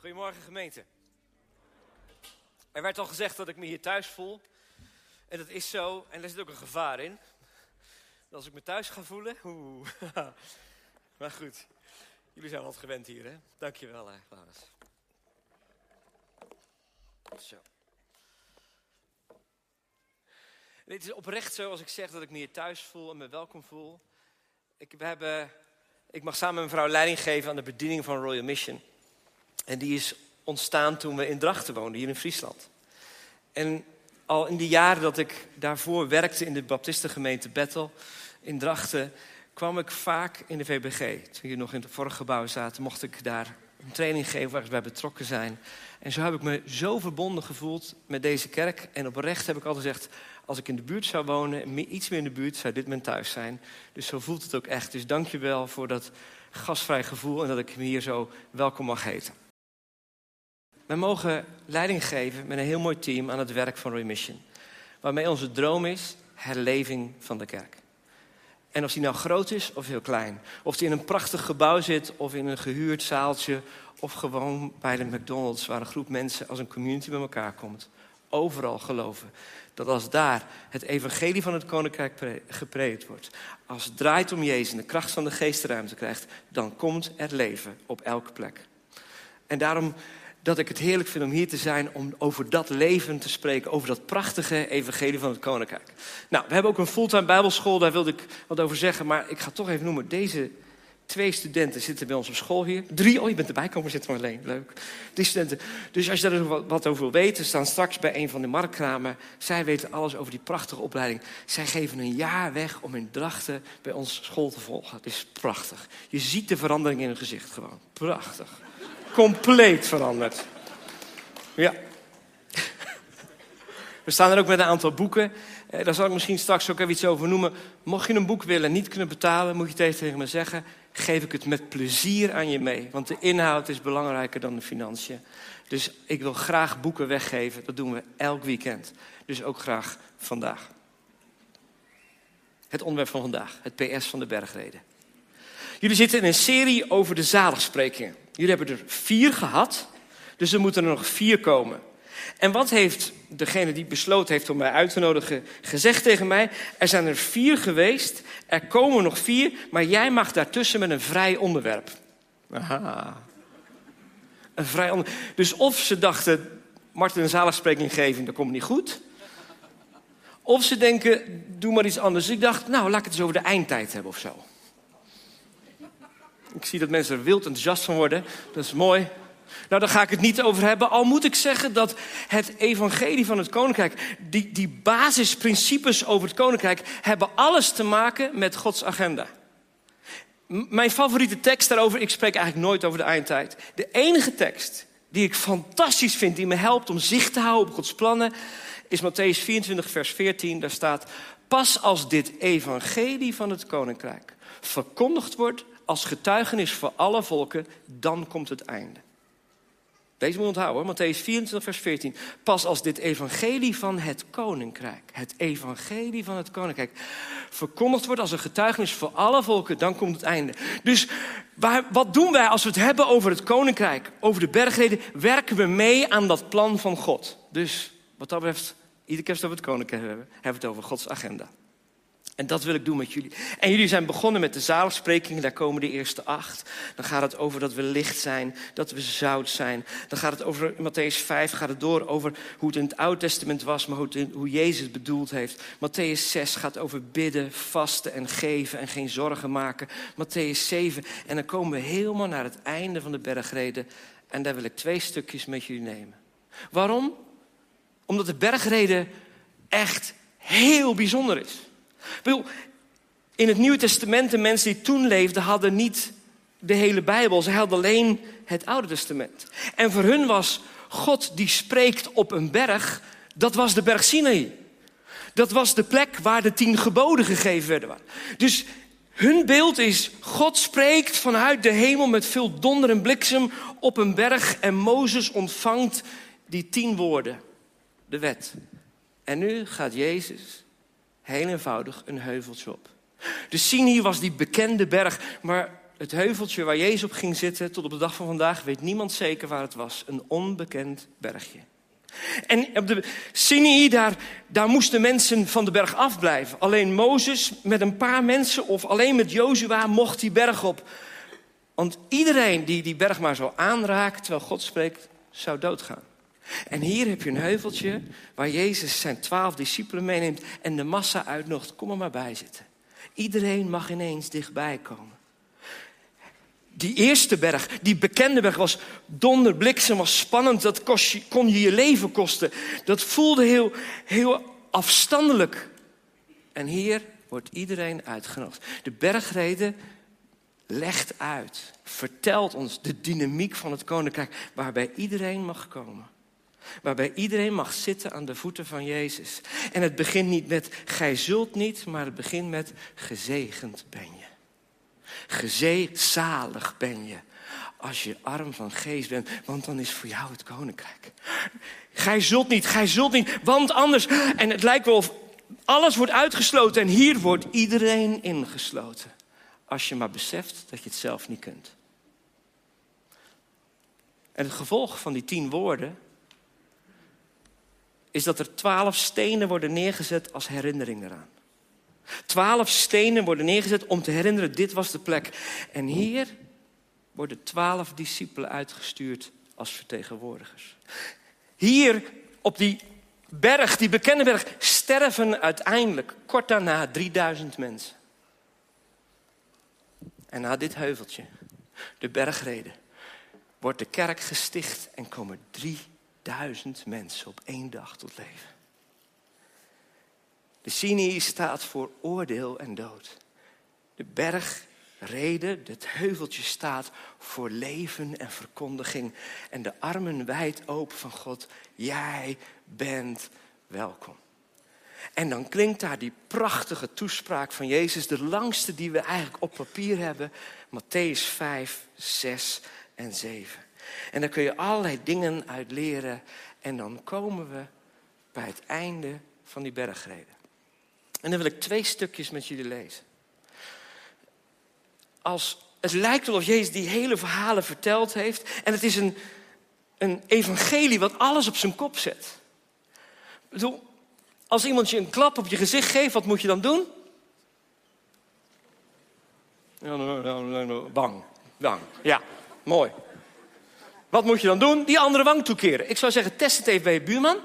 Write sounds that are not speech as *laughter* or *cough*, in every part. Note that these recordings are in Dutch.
Goedemorgen gemeente. Er werd al gezegd dat ik me hier thuis voel. En dat is zo. En er zit ook een gevaar in. Als ik me thuis ga voelen. Oeh. *laughs* Maar goed. Jullie zijn wat gewend hier, hè? Dankjewel, hè, Laurens. Zo. En het is oprecht zo als ik zeg dat ik me hier thuis voel en me welkom voel. Ik, we hebben, ik mag samen met mijn vrouw leiding geven aan de bediening van Royal Mission. En die is ontstaan toen we in Drachten woonden, hier in Friesland. En al in de jaren dat ik daarvoor werkte in de baptistengemeente Bethel in Drachten, kwam ik vaak in de VBG. Toen hier nog in het vorige gebouw zaten, mocht ik daar een training geven waar we bij betrokken zijn. En zo heb ik me zo verbonden gevoeld met deze kerk. En oprecht heb ik altijd gezegd, als ik in de buurt zou wonen, iets meer in de buurt, zou dit mijn thuis zijn. Dus zo voelt het ook echt. Dus dank je wel voor dat gastvrij gevoel en dat ik me hier zo welkom mag heten. Wij mogen leiding geven met een heel mooi team aan het werk van Remission. Waarmee onze droom is herleving van de kerk. En of die nou groot is of heel klein. Of die in een prachtig gebouw zit of in een gehuurd zaaltje. Of gewoon bij de McDonald's waar een groep mensen als een community bij elkaar komt. Overal geloven dat als daar het evangelie van het koninkrijk gepredikt wordt. Als het draait om Jezus en de kracht van de geest ruimte krijgt. Dan komt er leven op elke plek. En daarom dat ik het heerlijk vind om hier te zijn om over dat leven te spreken, over dat prachtige evangelie van het koninkrijk. Nou, we hebben ook een fulltime bijbelschool, daar wilde ik wat over zeggen, maar ik ga toch even noemen, deze twee studenten zitten bij ons op school hier. Drie, oh je bent erbij komen zitten alleen, leuk. Drie studenten. Dus als je daar wat over wil weten, staan straks bij een van de marktkramen. Zij weten alles over die prachtige opleiding. Zij geven een jaar weg om hun drachten bij ons school te volgen. Het is prachtig. Je ziet de verandering in hun gezicht gewoon. Prachtig compleet veranderd. Ja. We staan er ook met een aantal boeken. Eh, daar zal ik misschien straks ook even iets over noemen. Mocht je een boek willen en niet kunnen betalen, moet je tegen me zeggen. Geef ik het met plezier aan je mee. Want de inhoud is belangrijker dan de financiën. Dus ik wil graag boeken weggeven. Dat doen we elk weekend. Dus ook graag vandaag. Het onderwerp van vandaag, het PS van de bergreden. Jullie zitten in een serie over de zaligsprekingen. Jullie hebben er vier gehad, dus er moeten er nog vier komen. En wat heeft degene die besloten heeft om mij uit te nodigen gezegd tegen mij? Er zijn er vier geweest, er komen nog vier, maar jij mag daartussen met een vrij onderwerp. Aha. Een vrij onderwerp. Dus of ze dachten, Martin een zaligspreking geven, dat komt niet goed. Of ze denken, doe maar iets anders. Ik dacht, nou, laat ik het eens over de eindtijd hebben of zo. Ik zie dat mensen er wild enthousiast van worden. Dat is mooi. Nou, daar ga ik het niet over hebben. Al moet ik zeggen dat het evangelie van het koninkrijk, die, die basisprincipes over het koninkrijk, hebben alles te maken met Gods agenda. mijn favoriete tekst daarover, ik spreek eigenlijk nooit over de eindtijd. De enige tekst die ik fantastisch vind, die me helpt om zicht te houden op Gods plannen, is Matthäus 24, vers 14. Daar staat: Pas als dit evangelie van het koninkrijk verkondigd wordt als getuigenis voor alle volken, dan komt het einde. Deze moet onthouden, Matthäus 24, vers 14. Pas als dit evangelie van het koninkrijk, het evangelie van het koninkrijk, verkondigd wordt als een getuigenis voor alle volken, dan komt het einde. Dus waar, wat doen wij als we het hebben over het koninkrijk, over de bergreden? Werken we mee aan dat plan van God. Dus wat dat betreft, iedere keer als we het koninkrijk hebben, hebben we het over Gods agenda. En dat wil ik doen met jullie. En jullie zijn begonnen met de zaligsprekingen, daar komen de eerste acht. Dan gaat het over dat we licht zijn, dat we zout zijn. Dan gaat het over, in Matthäus 5 gaat het door over hoe het in het Oude Testament was, maar hoe, het, hoe Jezus het bedoeld heeft. Matthäus 6 gaat over bidden, vasten en geven en geen zorgen maken. Matthäus 7, en dan komen we helemaal naar het einde van de bergreden. En daar wil ik twee stukjes met jullie nemen. Waarom? Omdat de bergreden echt heel bijzonder is in het Nieuwe Testament, de mensen die toen leefden, hadden niet de hele Bijbel. Ze hadden alleen het Oude Testament. En voor hun was God die spreekt op een berg, dat was de berg Sinai. Dat was de plek waar de tien geboden gegeven werden. Dus hun beeld is, God spreekt vanuit de hemel met veel donder en bliksem op een berg en Mozes ontvangt die tien woorden, de wet. En nu gaat Jezus heel eenvoudig een heuveltje op. De Sinai was die bekende berg, maar het heuveltje waar Jezus op ging zitten, tot op de dag van vandaag, weet niemand zeker waar het was. Een onbekend bergje. En op de Sinai, daar, daar moesten mensen van de berg afblijven. Alleen Mozes met een paar mensen of alleen met Jozua mocht die berg op. Want iedereen die die berg maar zou aanraken terwijl God spreekt, zou doodgaan. En hier heb je een heuveltje waar Jezus zijn twaalf discipelen meeneemt en de massa uitnodigt. Kom er maar bij zitten. Iedereen mag ineens dichtbij komen. Die eerste berg, die bekende berg, was donderbliksem, was spannend. Dat kon je je leven kosten. Dat voelde heel, heel afstandelijk. En hier wordt iedereen uitgenodigd. De bergreden legt uit, vertelt ons de dynamiek van het koninkrijk, waarbij iedereen mag komen. Waarbij iedereen mag zitten aan de voeten van Jezus. En het begint niet met gij zult niet, maar het begint met gezegend ben je. Gezezalig ben je als je arm van geest bent, want dan is voor jou het koninkrijk. Gij zult niet, gij zult niet, want anders. En het lijkt wel of alles wordt uitgesloten en hier wordt iedereen ingesloten. Als je maar beseft dat je het zelf niet kunt. En het gevolg van die tien woorden is dat er twaalf stenen worden neergezet als herinnering eraan. Twaalf stenen worden neergezet om te herinneren, dit was de plek. En hier worden twaalf discipelen uitgestuurd als vertegenwoordigers. Hier op die berg, die bekende berg, sterven uiteindelijk kort daarna 3000 mensen. En na dit heuveltje, de bergreden, wordt de kerk gesticht en komen 3000 mensen op één dag tot leven. De Sinai staat voor oordeel en dood. De bergreden, het heuveltje staat voor leven en verkondiging. En de armen wijd open van God. Jij bent welkom. En dan klinkt daar die prachtige toespraak van Jezus, de langste die we eigenlijk op papier hebben, Matthäus 5, 6 en 7. En daar kun je allerlei dingen uit leren. En dan komen we bij het einde van die bergreden. En dan wil ik twee stukjes met jullie lezen. Als, het lijkt alsof Jezus die hele verhalen verteld heeft. En het is een, een evangelie wat alles op zijn kop zet. Ik bedoel, als iemand je een klap op je gezicht geeft, wat moet je dan doen? Bang. Bang. Ja, mooi. Wat moet je dan doen? Die andere wang toekeren. Ik zou zeggen, test het even bij je buurman.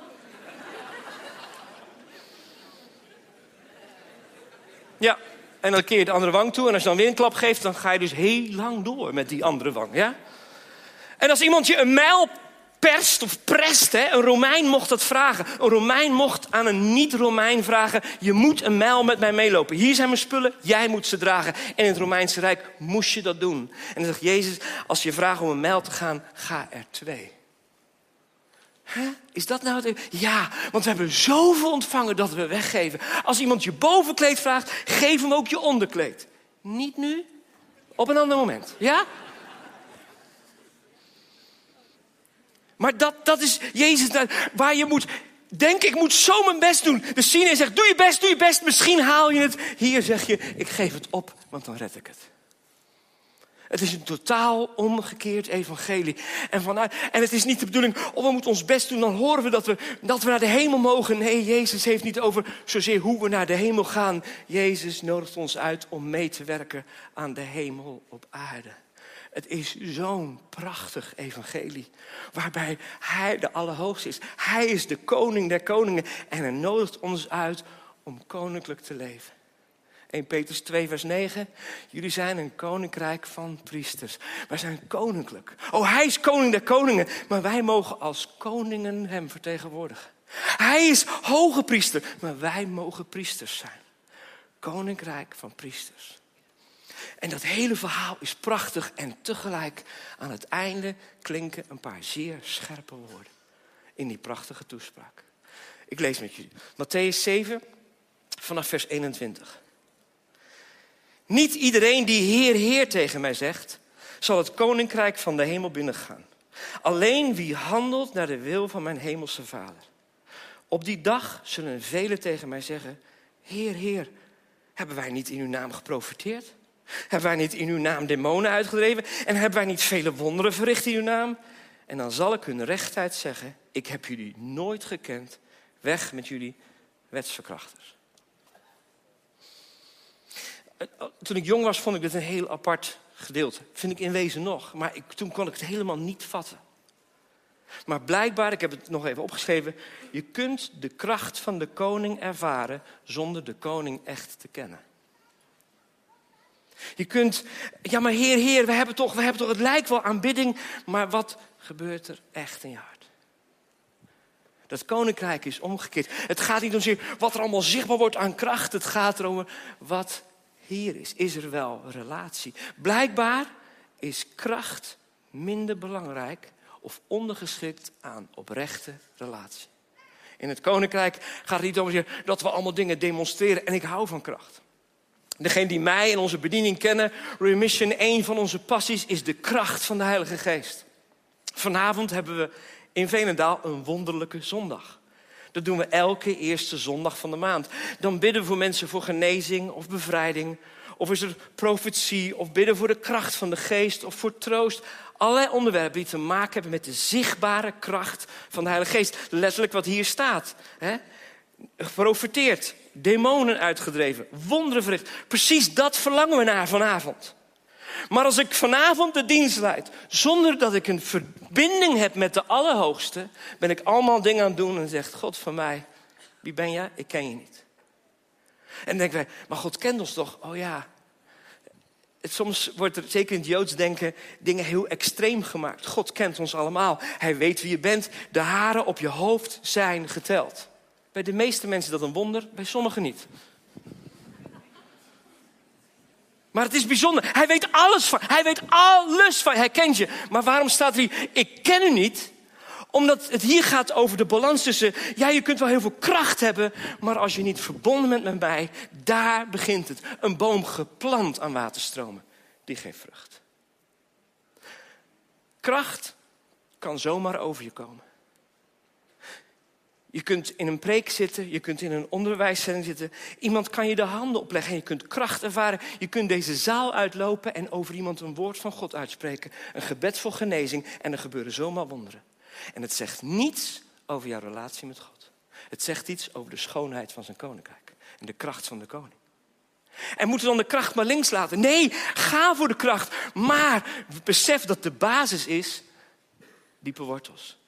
Ja, en dan keer je de andere wang toe. En als je dan weer een klap geeft, dan ga je dus heel lang door met die andere wang. Ja? En als iemand je een mijl perst of prest, hè, een Romein mocht dat vragen. Een Romein mocht aan een niet-Romein vragen: Je moet een mijl met mij meelopen. Hier zijn mijn spullen, jij moet ze dragen. En in het Romeinse Rijk moest je dat doen. En dan zegt Jezus: Als je vraagt om een mijl te gaan, ga er twee. Is dat nou het... Ja, want we hebben zoveel ontvangen dat we weggeven. Als iemand je bovenkleed vraagt, geef hem ook je onderkleed. Niet nu, op een ander moment. Ja? Maar dat, dat is Jezus waar je moet denk ik moet zo mijn best doen. De Sine zegt, doe je best, doe je best, misschien haal je het. Hier zeg je, ik geef het op, want dan red ik het. Het is een totaal omgekeerd evangelie. En, vanuit, en het is niet de bedoeling, oh we moeten ons best doen, dan horen we dat, we dat we naar de hemel mogen. Nee, Jezus heeft niet over zozeer hoe we naar de hemel gaan. Jezus nodigt ons uit om mee te werken aan de hemel op aarde. Het is zo'n prachtig evangelie. Waarbij Hij de Allerhoogste is. Hij is de koning der koningen. En hij nodigt ons uit om koninklijk te leven. 1 Petrus 2, vers 9. Jullie zijn een koninkrijk van priesters. Wij zijn koninklijk. Oh, hij is koning der koningen. Maar wij mogen als koningen hem vertegenwoordigen. Hij is hoge priester. Maar wij mogen priesters zijn. Koninkrijk van priesters. En dat hele verhaal is prachtig en tegelijk aan het einde klinken een paar zeer scherpe woorden in die prachtige toespraak. Ik lees met jullie. Matthäus 7 vanaf vers 21. Niet iedereen die Heer, Heer tegen mij zegt, zal het koninkrijk van de hemel binnengaan. Alleen wie handelt naar de wil van mijn hemelse Vader. Op die dag zullen velen tegen mij zeggen: Heer, Heer, hebben wij niet in uw naam geprofiteerd? Hebben wij niet in uw naam demonen uitgedreven? En hebben wij niet vele wonderen verricht in uw naam? En dan zal ik hun rechtheid zeggen: Ik heb jullie nooit gekend. Weg met jullie wetsverkrachters. Oh, toen ik jong was, vond ik dit een heel apart gedeelte. Vind ik in wezen nog. Maar toen kon ik het helemaal niet vatten. Maar blijkbaar, ik heb het nog even opgeschreven, je kunt de kracht van de koning ervaren zonder de koning echt te kennen. Je kunt, ja maar Heer, Heer, we hebben toch, we hebben toch het lijkt wel aanbidding, maar wat gebeurt er echt in je hart? Dat koninkrijk is omgekeerd. Het gaat niet om wat er allemaal zichtbaar wordt aan kracht. Het gaat erom wat hier is. Is er wel relatie? Blijkbaar is kracht minder belangrijk of ondergeschikt aan oprechte relatie. In het koninkrijk gaat het niet om dat we allemaal dingen demonstreren. En ik hou van kracht. Degene die mij en onze bediening kennen, Remission, een van onze passies is de kracht van de Heilige Geest. Vanavond hebben we in Venendaal een wonderlijke zondag. Dat doen we elke eerste zondag van de maand. Dan bidden we voor mensen voor genezing of bevrijding. Of is er profetie, of bidden voor de kracht van de geest, of voor troost. Allerlei onderwerpen die te maken hebben met de zichtbare kracht van de Heilige Geest. Letterlijk wat hier staat. Hè? Geprofeteerd, demonen uitgedreven, wonderen verricht. Precies dat verlangen we naar vanavond. Maar als ik vanavond de dienst leid, zonder dat ik een verbinding heb met de Allerhoogste, ben ik allemaal dingen aan het doen en zegt God van mij, wie ben jij? Ik ken je niet. En dan denken wij, maar God kent ons toch? Oh ja. Soms wordt er, zeker in het Joods denken, dingen heel extreem gemaakt. God kent ons allemaal. Hij weet wie je bent. De haren op je hoofd zijn geteld. Bij de meeste mensen dat een wonder, bij sommigen niet. Maar het is bijzonder. Hij weet alles van. Hij weet alles van. Hij kent je. Maar waarom staat er hier? Ik ken u niet. Omdat het hier gaat over de balans tussen. Ja, je kunt wel heel veel kracht hebben. Maar als je niet verbonden bent met mij. Daar begint het. Een boom geplant aan waterstromen. Die geeft vrucht. Kracht kan zomaar over je komen. Je kunt in een preek zitten, je kunt in een onderwijszetting zitten. Iemand kan je de handen opleggen en je kunt kracht ervaren. Je kunt deze zaal uitlopen en over iemand een woord van God uitspreken. Een gebed voor genezing en er gebeuren zomaar wonderen. En het zegt niets over jouw relatie met God. Het zegt iets over de schoonheid van zijn koninkrijk en de kracht van de koning. En moeten we dan de kracht maar links laten? Nee, ga voor de kracht. Maar besef dat de basis is diepe wortels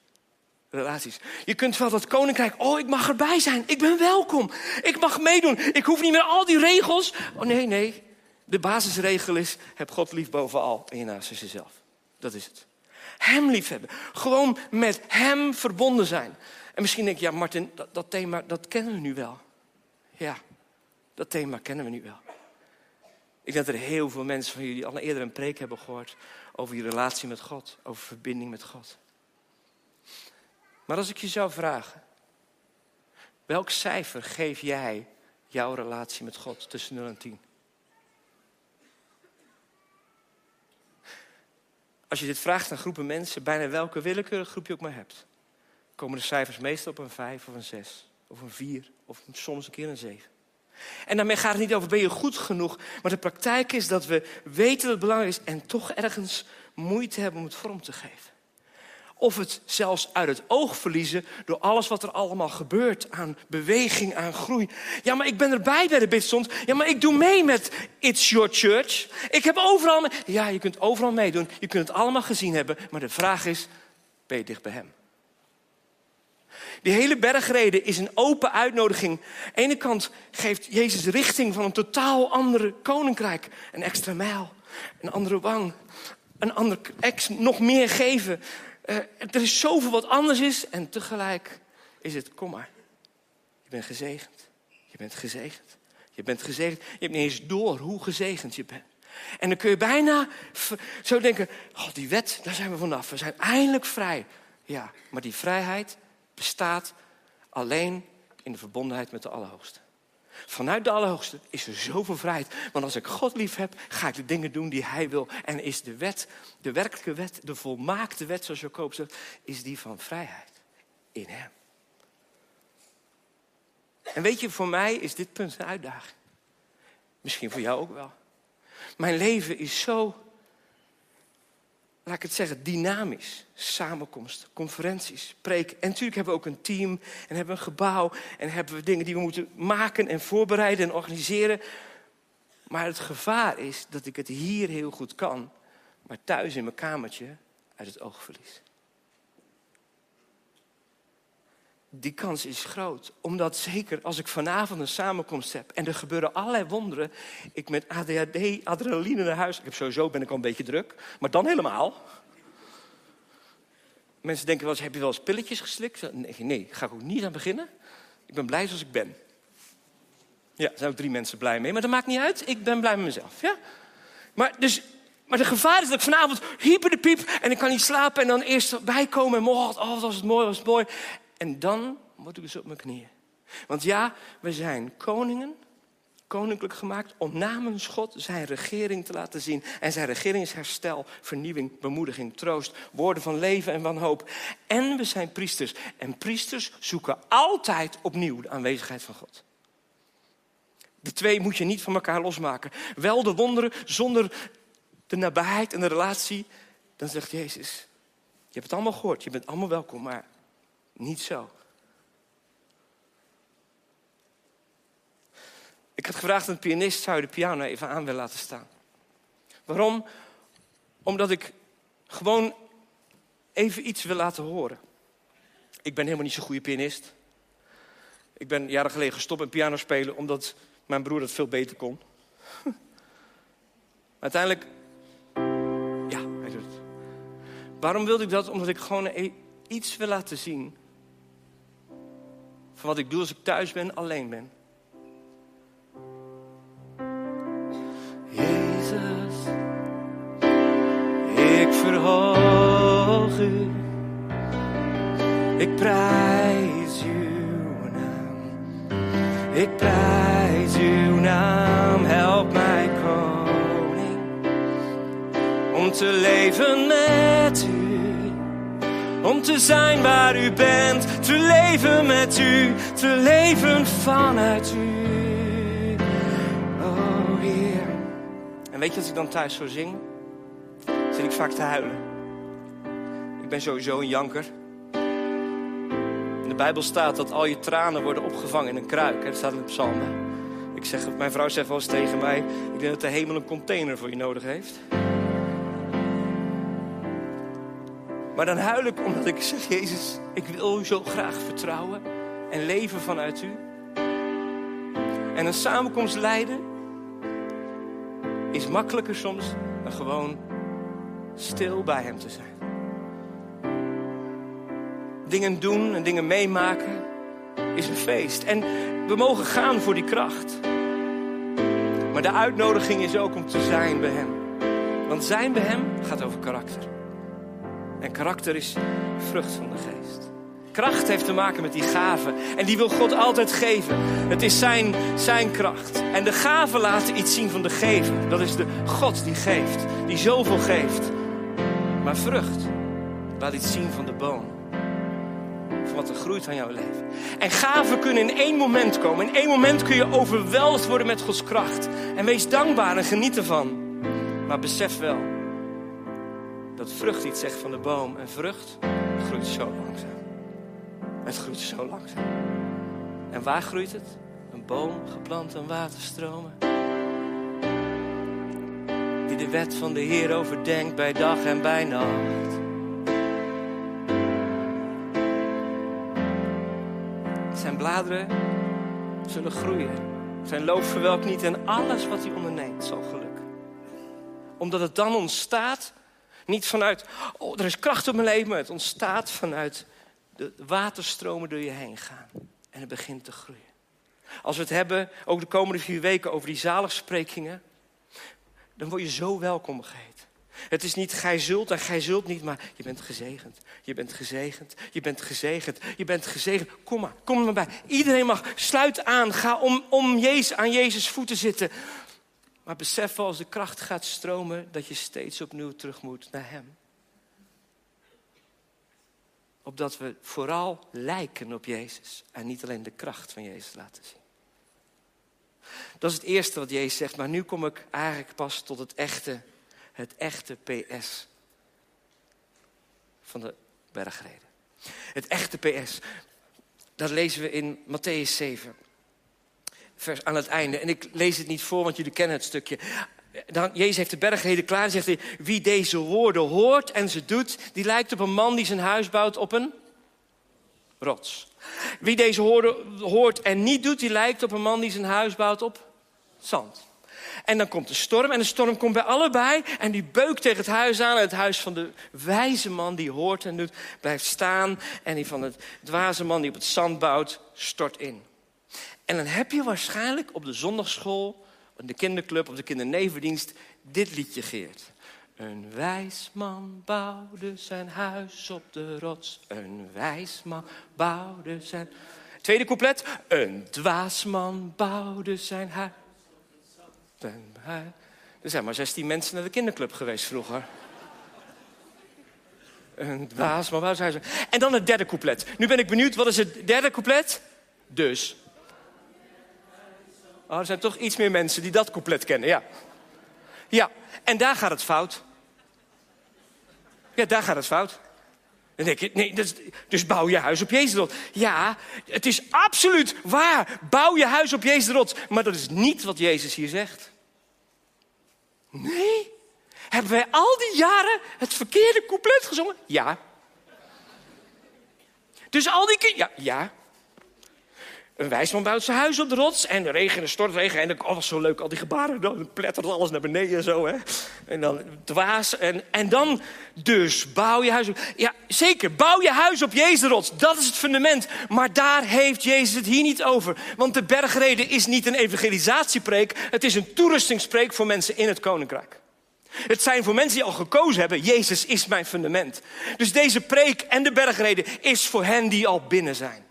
relaties. Je kunt wel dat koninkrijk, oh, ik mag erbij zijn. Ik ben welkom. Ik mag meedoen. Ik hoef niet meer al die regels. Oh nee, nee. De basisregel is, heb God lief bovenal en je naast jezelf. Dat is het. Hem liefhebben. Gewoon met hem verbonden zijn. En misschien denk je, ja Martin, dat, dat thema, dat kennen we nu wel. Ja, dat thema kennen we nu wel. Ik denk dat er heel veel mensen van jullie al eerder een preek hebben gehoord over je relatie met God, over verbinding met God. Maar als ik je zou vragen, welk cijfer geef jij jouw relatie met God tussen 0 en 10? Als je dit vraagt aan groepen mensen, bijna welke willekeurige groep je ook maar hebt, komen de cijfers meestal op een 5 of een 6 of een 4 of soms een keer een 7. En daarmee gaat het niet over ben je goed genoeg, maar de praktijk is dat we weten het belangrijk is en toch ergens moeite hebben om het vorm te geven. Of het zelfs uit het oog verliezen door alles wat er allemaal gebeurt aan beweging, aan groei. Ja, maar ik ben erbij bij de bidstond. Ja, maar ik doe mee met It's Your Church. Ik heb overal. Ja, je kunt overal meedoen. Je kunt het allemaal gezien hebben. Maar de vraag is, ben je dicht bij hem? Die hele bergreden is een open uitnodiging. Aan de ene kant geeft Jezus richting van een totaal andere koninkrijk. Een extra mijl, een andere wang, een ander ex, nog meer geven. Uh, er is zoveel wat anders is en tegelijk is het, kom maar. Je bent gezegend. Je bent gezegend. Je bent gezegend. Je hebt niet eens door hoe gezegend je bent. En dan kun je bijna zo denken, oh, die wet, daar zijn we vanaf. We zijn eindelijk vrij. Ja, maar die vrijheid bestaat alleen in de verbondenheid met de Allerhoogste. Vanuit de Allerhoogste is er zoveel vrijheid. Want als ik God lief heb, ga ik de dingen doen die Hij wil. En is de wet, de werkelijke wet, de volmaakte wet, zoals Jacob zegt, is die van vrijheid in Hem. En weet je, voor mij is dit punt een uitdaging. Misschien voor jou ook wel. Mijn leven is zo, laat ik het zeggen, dynamisch. Samenkomst, conferenties, preken. En natuurlijk hebben we ook een team en hebben we een gebouw en hebben we dingen die we moeten maken en voorbereiden en organiseren. Maar het gevaar is dat ik het hier heel goed kan, maar thuis in mijn kamertje uit het oog verlies. Die kans is groot. Omdat zeker als ik vanavond een samenkomst heb en er gebeuren allerlei wonderen, ik met ADHD, adrenaline naar huis. Ik heb sowieso ben ik al een beetje druk, maar dan helemaal. Mensen denken wel eens, heb je wel eens pilletjes geslikt? Nee, nee, ga ik ook niet aan beginnen. Ik ben blij zoals ik ben. Ja, daar zijn ook drie mensen blij mee, maar dat maakt niet uit. Ik ben blij met mezelf. Ja? Maar, dus, maar de gevaar is dat ik vanavond hyper de piep en ik kan niet slapen en dan eerst bijkomen en oh, oh, was het mooi, was het mooi. En dan word ik dus op mijn knieën. Want ja, we zijn koningen, koninklijk gemaakt om namens God zijn regering te laten zien. En zijn regering is herstel, vernieuwing, bemoediging, troost, woorden van leven en van hoop. En we zijn priesters. En priesters zoeken altijd opnieuw de aanwezigheid van God. De twee moet je niet van elkaar losmaken. Wel de wonderen zonder de nabijheid en de relatie. Dan zegt Jezus, je hebt het allemaal gehoord, je bent allemaal welkom, maar niet zo. Ik had gevraagd aan de pianist, zou je de piano even aan willen laten staan? Waarom? Omdat ik gewoon even iets wil laten horen. Ik ben helemaal niet zo'n goede pianist. Ik ben jaren geleden gestopt met piano spelen omdat mijn broer dat veel beter kon. *laughs* uiteindelijk, ja, hij doet het. Waarom wilde ik dat? Omdat ik gewoon e- iets wil laten zien van wat ik doe als ik thuis ben, alleen ben. Jezus, ik verhoog u, ik prijs uw naam, ik prijs uw naam, help mij koning, om te leven met u om te zijn waar u bent, te leven met u, te leven vanuit u. Oh Heer. En weet je als ik dan thuis zo zing? Zit ik vaak te huilen. Ik ben sowieso een janker. In de Bijbel staat dat al je tranen worden opgevangen in een kruik. Dat staat in de psalmen. Ik zeg, mijn vrouw zegt wel eens tegen mij: Ik denk dat de hemel een container voor je nodig heeft. Maar dan huil ik omdat ik zeg, Jezus, ik wil u zo graag vertrouwen en leven vanuit u. En een samenkomst leiden is makkelijker soms dan gewoon stil bij Hem te zijn. Dingen doen en dingen meemaken is een feest. En we mogen gaan voor die kracht. Maar de uitnodiging is ook om te zijn bij Hem. Want zijn bij Hem gaat over karakter. En karakter is vrucht van de geest. Kracht heeft te maken met die gaven. En die wil God altijd geven. Het is zijn, zijn kracht. En de gaven laten iets zien van de gever. Dat is de God die geeft. Die zoveel geeft. Maar vrucht laat iets zien van de boom. Van wat er groeit aan jouw leven. En gaven kunnen in één moment komen. In één moment kun je overweldigd worden met Gods kracht. En wees dankbaar en geniet ervan. Maar besef wel dat vrucht iets zegt van de boom. En vrucht groeit zo langzaam. Het groeit zo langzaam. En waar groeit het? Een boom geplant aan waterstromen. Die de wet van de Heer overdenkt bij dag en bij nacht. Zijn bladeren zullen groeien. Zijn loof verwelkt niet en alles wat hij onderneemt zal gelukken. Omdat het dan ontstaat niet vanuit, oh, er is kracht op mijn leven, het ontstaat vanuit de waterstromen door je heen gaan. En het begint te groeien. Als we het hebben, ook de komende vier weken, over die zaligsprekingen, dan word je zo welkom geheten. Het is niet gij zult en gij zult niet, maar je bent gezegend. Je bent gezegend. Je bent gezegend. Je bent gezegend. Kom maar, kom maar bij. Iedereen mag. Sluit aan. Ga om, om Jezus, aan Jezus voeten zitten. Maar besef als de kracht gaat stromen dat je steeds opnieuw terug moet naar Hem. Opdat we vooral lijken op Jezus en niet alleen de kracht van Jezus laten zien. Dat is het eerste wat Jezus zegt. Maar nu kom ik eigenlijk pas tot het echte, het echte PS van de bergreden. Het echte PS. Dat lezen we in Matthäus 7. Vers aan het einde. En ik lees het niet voor, want jullie kennen het stukje. Dan, Jezus heeft de bergreden klaar en zegt hij... Wie deze woorden hoort en ze doet... die lijkt op een man die zijn huis bouwt op een rots. Wie deze woorden hoort en niet doet... die lijkt op een man die zijn huis bouwt op zand. En dan komt de storm en de storm komt bij allebei en die beukt tegen het huis aan. Het huis van de wijze man die hoort en doet, blijft staan. En die van het dwaze man die op het zand bouwt, stort in. En dan heb je waarschijnlijk op de zondagschool, in de kinderclub of de kindernevendienst dit liedje geert. Een wijs man bouwde zijn huis op de rots. Een wijs man bouwde zijn... Tweede couplet. Een dwaas man bouwde zijn huis er zijn maar 16 mensen naar de kinderclub geweest vroeger. Een dwaas, maar waar zijn ze? En dan het derde couplet. Nu ben ik benieuwd, wat is het derde couplet? Dus. Oh, er zijn toch iets meer mensen die dat couplet kennen, ja. Ja, en daar gaat het fout. Ja, daar gaat het fout. Dan denk je, nee, dus, dus bouw je huis op Jezus rot. Ja, het is absoluut waar. Bouw je huis op Jezus rot. Maar dat is niet wat Jezus hier zegt. Nee. Hebben wij al die jaren het verkeerde couplet gezongen? Ja. Dus al die keer, ja, ja. Een wijsman bouwt zijn huis op de rots en de regen en stortregen. En oh, was zo leuk, al die gebaren, dan plettert alles naar beneden en zo. Hè? En dan dwaas. En, en dan dus bouw je huis op. Ja, zeker, bouw je huis op Jezus rots. Dat is het fundament. Maar daar heeft Jezus het hier niet over. Want de bergreden is niet een evangelisatiepreek. Het is een toerustingspreek voor mensen in het koninkrijk. Het zijn voor mensen die al gekozen hebben, Jezus is mijn fundament. Dus deze preek en de bergreden is voor hen die al binnen zijn.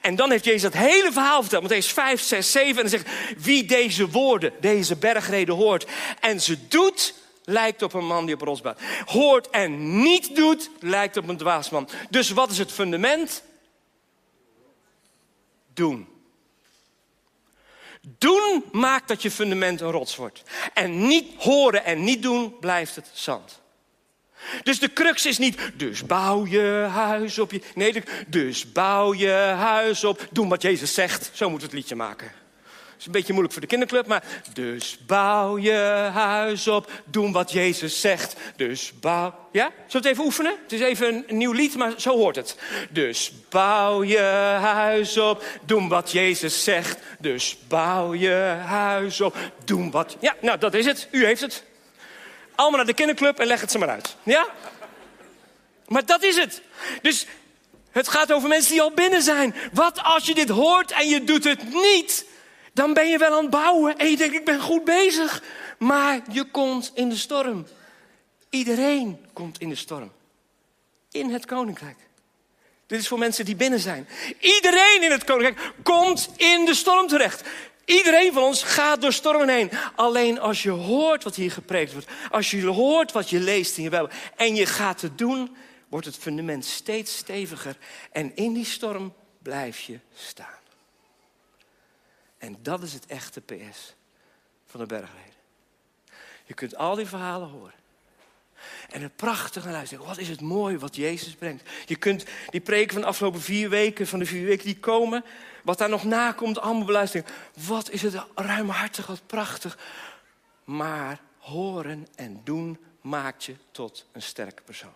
En dan heeft Jezus dat hele verhaal verteld. Matthäus 5, 6, 7. En dan zegt, wie deze woorden, deze bergreden hoort en ze doet, lijkt op een man die op rots bouwt. Hoort en niet doet, lijkt op een dwaasman. Dus wat is het fundament? Doen. Doen maakt dat je fundament een rots wordt. En niet horen en niet doen blijft het zand. Dus de crux is niet, dus bouw je huis op je. Nee, dus bouw je huis op. Doe wat Jezus zegt. Zo moet het liedje maken. Dat is een beetje moeilijk voor de kinderclub, maar. Dus bouw je huis op. Doe wat Jezus zegt. Dus bouw. Ja? Zullen we het even oefenen? Het is even een nieuw lied, maar zo hoort het. Dus bouw je huis op. Doe wat Jezus zegt. Dus bouw je huis op. Doe wat. Ja, nou dat is het. U heeft het. Allemaal naar de kinderclub en leg het ze maar uit. Ja? Maar dat is het. Dus het gaat over mensen die al binnen zijn. Wat als je dit hoort en je doet het niet? Dan ben je wel aan het bouwen en je denkt, ik ben goed bezig. Maar je komt in de storm. Iedereen komt in de storm. In het koninkrijk. Dit is voor mensen die binnen zijn. Iedereen in het koninkrijk komt in de storm terecht. Iedereen van ons gaat door stormen heen. Alleen als je hoort wat hier gepreekt wordt, als je hoort wat je leest in je Bijbel en je gaat het doen, wordt het fundament steeds steviger. En in die storm blijf je staan. En dat is het echte PS van de bergreden. Je kunt al die verhalen horen. En het prachtige luisteren. Wat is het mooi wat Jezus brengt. Je kunt die preken van de afgelopen vier weken, van de vier weken die komen, wat daar nog na komt, allemaal beluisteren. Wat is het ruimhartig, wat prachtig. Maar horen en doen maakt je tot een sterke persoon.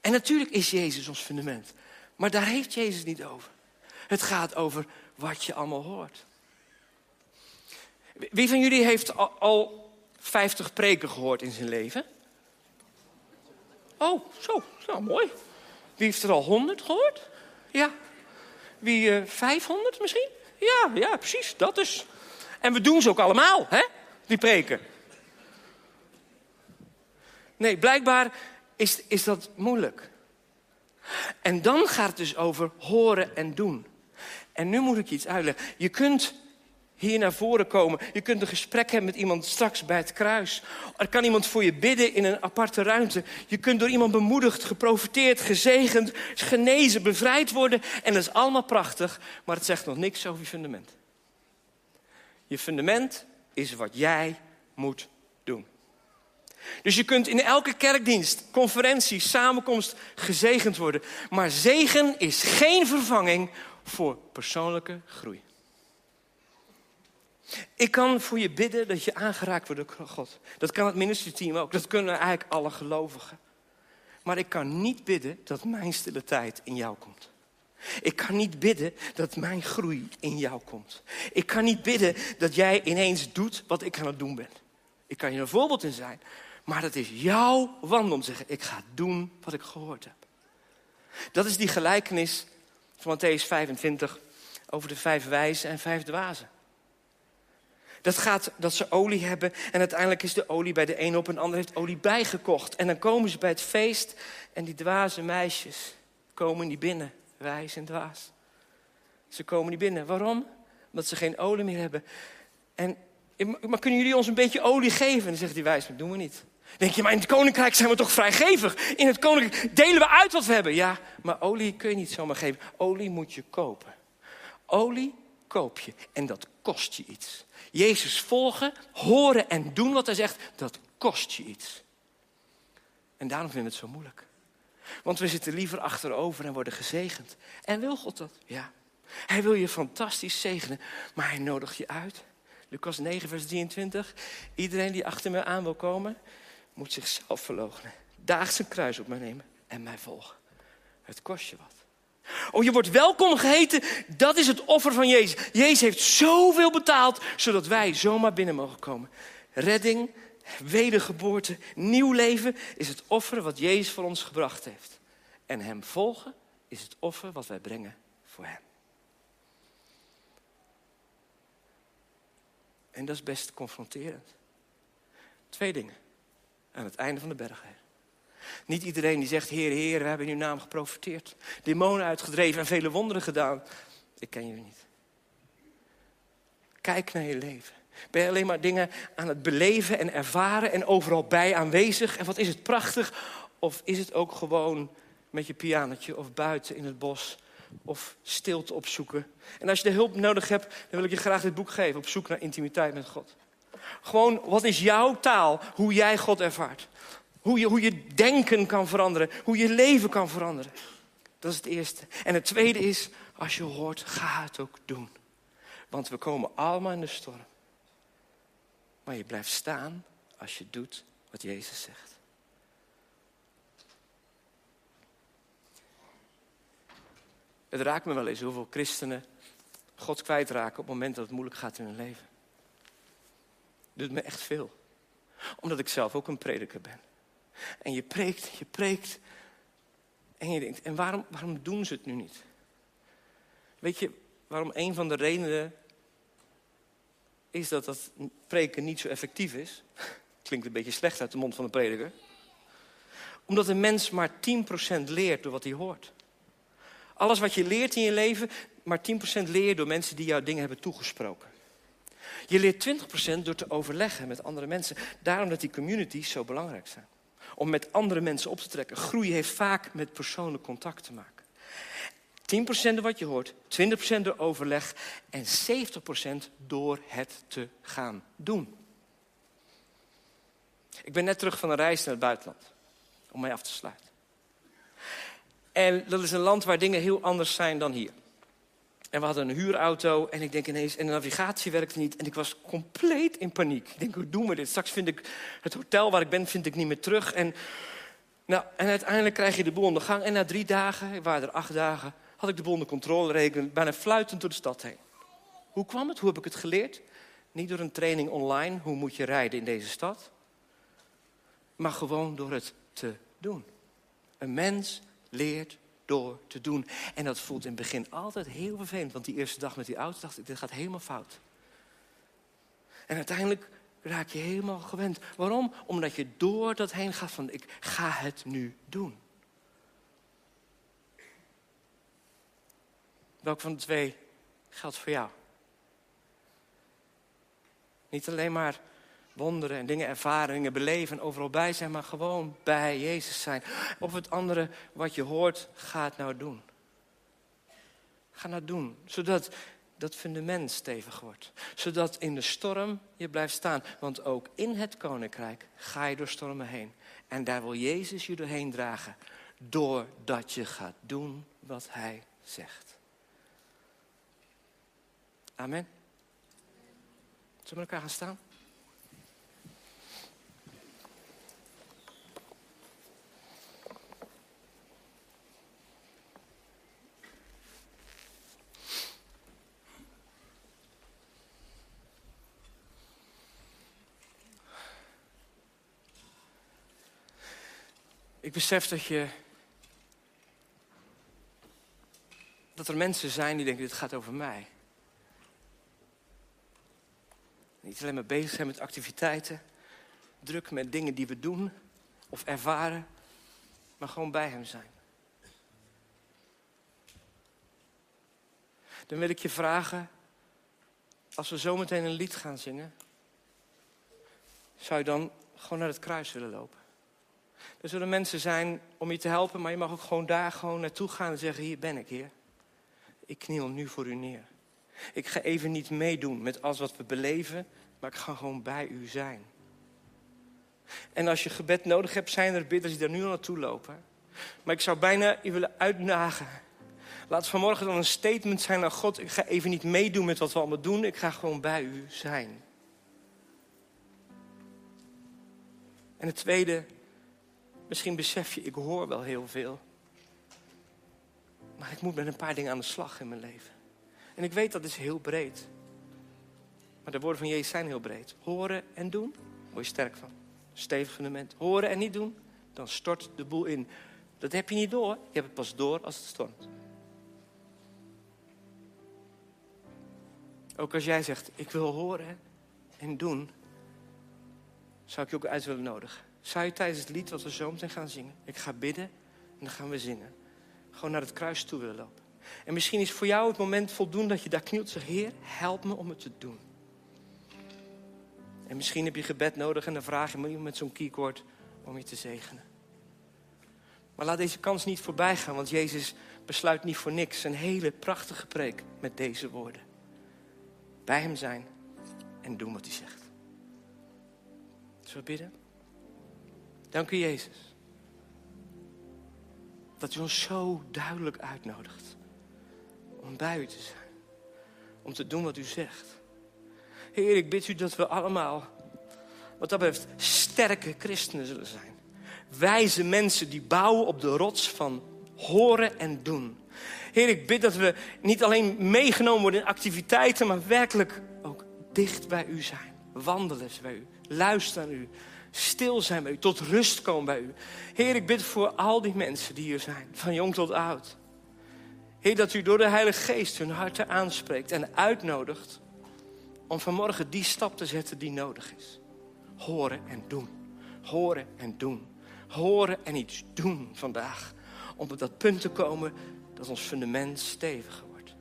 En natuurlijk is Jezus ons fundament. Maar daar heeft Jezus niet over. Het gaat over wat je allemaal hoort. Wie van jullie heeft al 50 preken gehoord in zijn leven? Oh, zo, nou mooi. Wie heeft er al 100 gehoord? Ja. Wie uh, eh, 500 misschien? Ja, ja, precies, dat is. En we doen ze ook allemaal, hè? Die preken. Nee, blijkbaar is, is dat moeilijk. En dan gaat het dus over horen en doen. En nu moet ik iets uitleggen. Je kunt hier naar voren komen. Je kunt een gesprek hebben met iemand straks bij het kruis. Er kan iemand voor je bidden in een aparte ruimte. Je kunt door iemand bemoedigd, geprofiteerd, gezegend, genezen, bevrijd worden. En dat is allemaal prachtig, maar het zegt nog niks over je fundament. Je fundament is wat jij moet doen. Dus je kunt in elke kerkdienst, conferentie, samenkomst gezegend worden. Maar zegen is geen vervanging voor persoonlijke groei. Ik kan voor je bidden dat je aangeraakt wordt door God. Dat kan het ministerteam ook. Dat kunnen eigenlijk alle gelovigen. Maar ik kan niet bidden dat mijn stille tijd in jou komt. Ik kan niet bidden dat mijn groei in jou komt. Ik kan niet bidden dat jij ineens doet wat ik aan het doen ben. Ik kan je een voorbeeld in zijn. Maar het is jouw wandel om te zeggen: ik ga doen wat ik gehoord heb. Dat is die gelijkenis van Matthäus 25 over de vijf wijzen en vijf dwazen. Dat gaat dat ze olie hebben en uiteindelijk is de olie bij de een op en de ander heeft olie bijgekocht. En dan komen ze bij het feest en die dwaze meisjes komen niet binnen, wijs en dwaas. Ze komen niet binnen. Waarom? Omdat ze geen olie meer hebben. En, maar kunnen jullie ons een beetje olie geven? En dan zegt die wijs, dat doen we niet. Denk je, maar in het koninkrijk zijn we toch vrijgevig? In het koninkrijk delen we uit wat we hebben. Ja, maar olie kun je niet zomaar geven. Olie moet je kopen. Olie koop je en dat kost je iets. Jezus volgen, horen en doen wat hij zegt, dat kost je iets. En daarom vinden we het zo moeilijk. Want we zitten liever achterover en worden gezegend. En wil God dat? Ja. Hij wil je fantastisch zegenen, maar hij nodigt je uit. Lucas 9, vers 23. Iedereen die achter me aan wil komen, moet zichzelf verloochenen. Daag zijn kruis op mij nemen en mij volgen. Het kost je wat. Oh, je wordt welkom geheten. Dat is het offer van Jezus. Jezus heeft zoveel betaald, zodat wij zomaar binnen mogen komen. Redding, wedergeboorte, nieuw leven is het offer wat Jezus voor ons gebracht heeft. En Hem volgen is het offer wat wij brengen voor Hem. En dat is best confronterend. Twee dingen aan het einde van de berg. Niet iedereen die zegt, Heer, Heer, we hebben in uw naam geprofiteerd. Demonen uitgedreven en vele wonderen gedaan. Ik ken jullie niet. Kijk naar je leven. Ben je alleen maar dingen aan het beleven en ervaren en overal bij aanwezig? En wat is het prachtig? Of is het ook gewoon met je pianotje of buiten in het bos of stilte opzoeken? En als je de hulp nodig hebt, dan wil ik je graag dit boek geven. Op zoek naar intimiteit met God. Gewoon, wat is jouw taal? Hoe jij God ervaart. Hoe je, hoe je denken kan veranderen. Hoe je leven kan veranderen. Dat is het eerste. En het tweede is, als je hoort, ga het ook doen. Want we komen allemaal in de storm. Maar je blijft staan als je doet wat Jezus zegt. Het raakt me wel eens hoeveel christenen God kwijtraken op het moment dat het moeilijk gaat in hun leven. Dat doet me echt veel. Omdat ik zelf ook een prediker ben. En je preekt, je preekt. En je denkt, en waarom, waarom doen ze het nu niet? Weet je waarom een van de redenen is dat dat preken niet zo effectief is? *laughs* Klinkt een beetje slecht uit de mond van de prediker. Omdat een mens maar 10% leert door wat hij hoort. Alles wat je leert in je leven, maar 10% leer door mensen die jou dingen hebben toegesproken. Je leert 20% door te overleggen met andere mensen. Daarom dat die communities zo belangrijk zijn om met andere mensen op te trekken. Groei heeft vaak met persoonlijk contact te maken. 10% door wat je hoort, 20% door overleg en 70% door het te gaan doen. Ik ben net terug van een reis naar het buitenland, om mij af te sluiten. En dat is een land waar dingen heel anders zijn dan hier. En we hadden een huurauto en ik denk ineens, en de navigatie werkte niet. En ik was compleet in paniek. Ik denk, hoe doen we dit? Straks vind ik het hotel waar ik ben, vind ik niet meer terug. En, nou, en uiteindelijk krijg je de boel onder gang. En na drie dagen, ik waren er acht dagen, had ik de boel onder controle rekenen. Bijna fluitend door de stad heen. Hoe kwam het? Hoe heb ik het geleerd? Niet door een training online, hoe moet je rijden in deze stad. Maar gewoon door het te doen. Een mens leert door te doen. En dat voelt in het begin altijd heel vervelend. Want die eerste dag met die auto dacht ik, dit gaat helemaal fout. En uiteindelijk raak je helemaal gewend. Waarom? Omdat je door dat heen gaat van, ik ga het nu doen. Welk van de twee geldt voor jou? Niet alleen maar wonderen en dingen ervaren, dingen beleven en overal bij zijn, maar gewoon bij Jezus zijn. Of het andere wat je hoort, ga het nou doen. Ga nou doen, zodat dat fundament stevig wordt. Zodat in de storm je blijft staan. Want ook in het koninkrijk ga je door stormen heen. En daar wil Jezus je doorheen dragen. Doordat je gaat doen wat hij zegt. Amen. Zullen we elkaar gaan staan? Ik besef dat je. dat er mensen zijn die denken: dit gaat over mij. Niet alleen maar bezig zijn met activiteiten, druk met dingen die we doen of ervaren, maar gewoon bij Hem zijn. Dan wil ik je vragen, als we zometeen een lied gaan zingen, zou je dan gewoon naar het kruis willen lopen? Er zullen mensen zijn om je te helpen, maar je mag ook gewoon daar gewoon naartoe gaan en zeggen: Hier ben ik, Heer. Ik kniel nu voor u neer. Ik ga even niet meedoen met alles wat we beleven, maar ik ga gewoon bij u zijn. En als je gebed nodig hebt, zijn er bidders die daar nu al naartoe lopen. Maar ik zou bijna je willen uitdagen. Laat vanmorgen dan een statement zijn naar God. Ik ga even niet meedoen met wat we allemaal doen. Ik ga gewoon bij u zijn. En het tweede, Misschien besef je, ik hoor wel heel veel. Maar ik moet met een paar dingen aan de slag in mijn leven. En ik weet dat is heel breed. Maar de woorden van Jezus zijn heel breed. Horen en doen, word je sterk van. Stevig fundament. Horen en niet doen, dan stort de boel in. Dat heb je niet door. Je hebt het pas door als het stormt. Ook als jij zegt, ik wil horen en doen, zou ik je ook uit willen nodigen. Zou je tijdens het lied wat we zo meteen gaan zingen, ik ga bidden en dan gaan we zingen. Gewoon naar het kruis toe willen lopen. En misschien is voor jou het moment voldoende dat je daar knielt en zegt, Heer, help me om het te doen. En misschien heb je gebed nodig en dan vraag je me met zo'n keycord om je te zegenen. Maar laat deze kans niet voorbij gaan, want Jezus besluit niet voor niks een hele prachtige preek met deze woorden. Bij Hem zijn en doen wat Hij zegt. Zullen we bidden? Dank u, Jezus. Dat u ons zo duidelijk uitnodigt om bij u te zijn. Om te doen wat u zegt. Heer, ik bid u dat we allemaal, wat dat betreft, sterke christenen zullen zijn. Wijze mensen die bouwen op de rots van horen en doen. Heer, ik bid dat we niet alleen meegenomen worden in activiteiten, maar werkelijk ook dicht bij u zijn. Wandelen bij u, luisteren naar u, stil zijn bij u, tot rust komen bij u. Heer, ik bid voor al die mensen die hier zijn, van jong tot oud. Heer, dat u door de Heilige Geest hun harten aanspreekt en uitnodigt om vanmorgen die stap te zetten die nodig is. Horen en doen. Horen en doen. Horen en iets doen vandaag. Om op dat punt te komen dat ons fundament steviger wordt.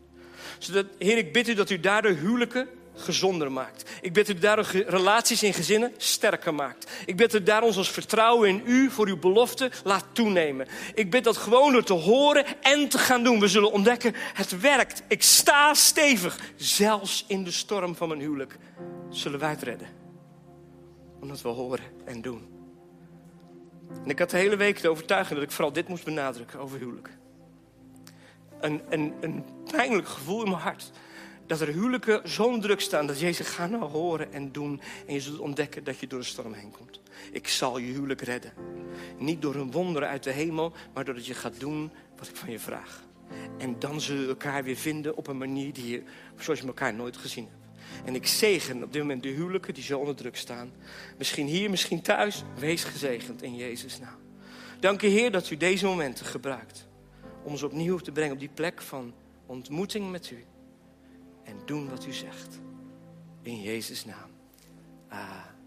Zodat, Heer, ik bid u dat u daardoor huwelijken gezonder maakt. Ik bid u daarom relaties in gezinnen sterker maakt. Ik bid u daarom ons vertrouwen in u voor uw belofte laat toenemen. Ik bid dat gewoon door te horen en te gaan doen. We zullen ontdekken, het werkt. Ik sta stevig. Zelfs in de storm van mijn huwelijk zullen wij het redden. Omdat we horen en doen. En ik had de hele week de overtuiging dat ik vooral dit moest benadrukken over huwelijk. Een, een, een pijnlijk gevoel in mijn hart dat er huwelijken zo'n druk staan dat Jezus gaat nou horen en doen. En je zult ontdekken dat je door de storm heen komt. Ik zal je huwelijk redden. Niet door een wonder uit de hemel, maar doordat je gaat doen wat ik van je vraag. En dan zullen we elkaar weer vinden op een manier die je, zoals je elkaar nooit gezien hebt. En ik zegen op dit moment de huwelijken die zo onder druk staan. Misschien hier, misschien thuis. Wees gezegend in Jezus' naam. Dank u Heer dat u deze momenten gebruikt. Om ons opnieuw te brengen op die plek van ontmoeting met u en doen wat u zegt. In Jezus' naam. Amen.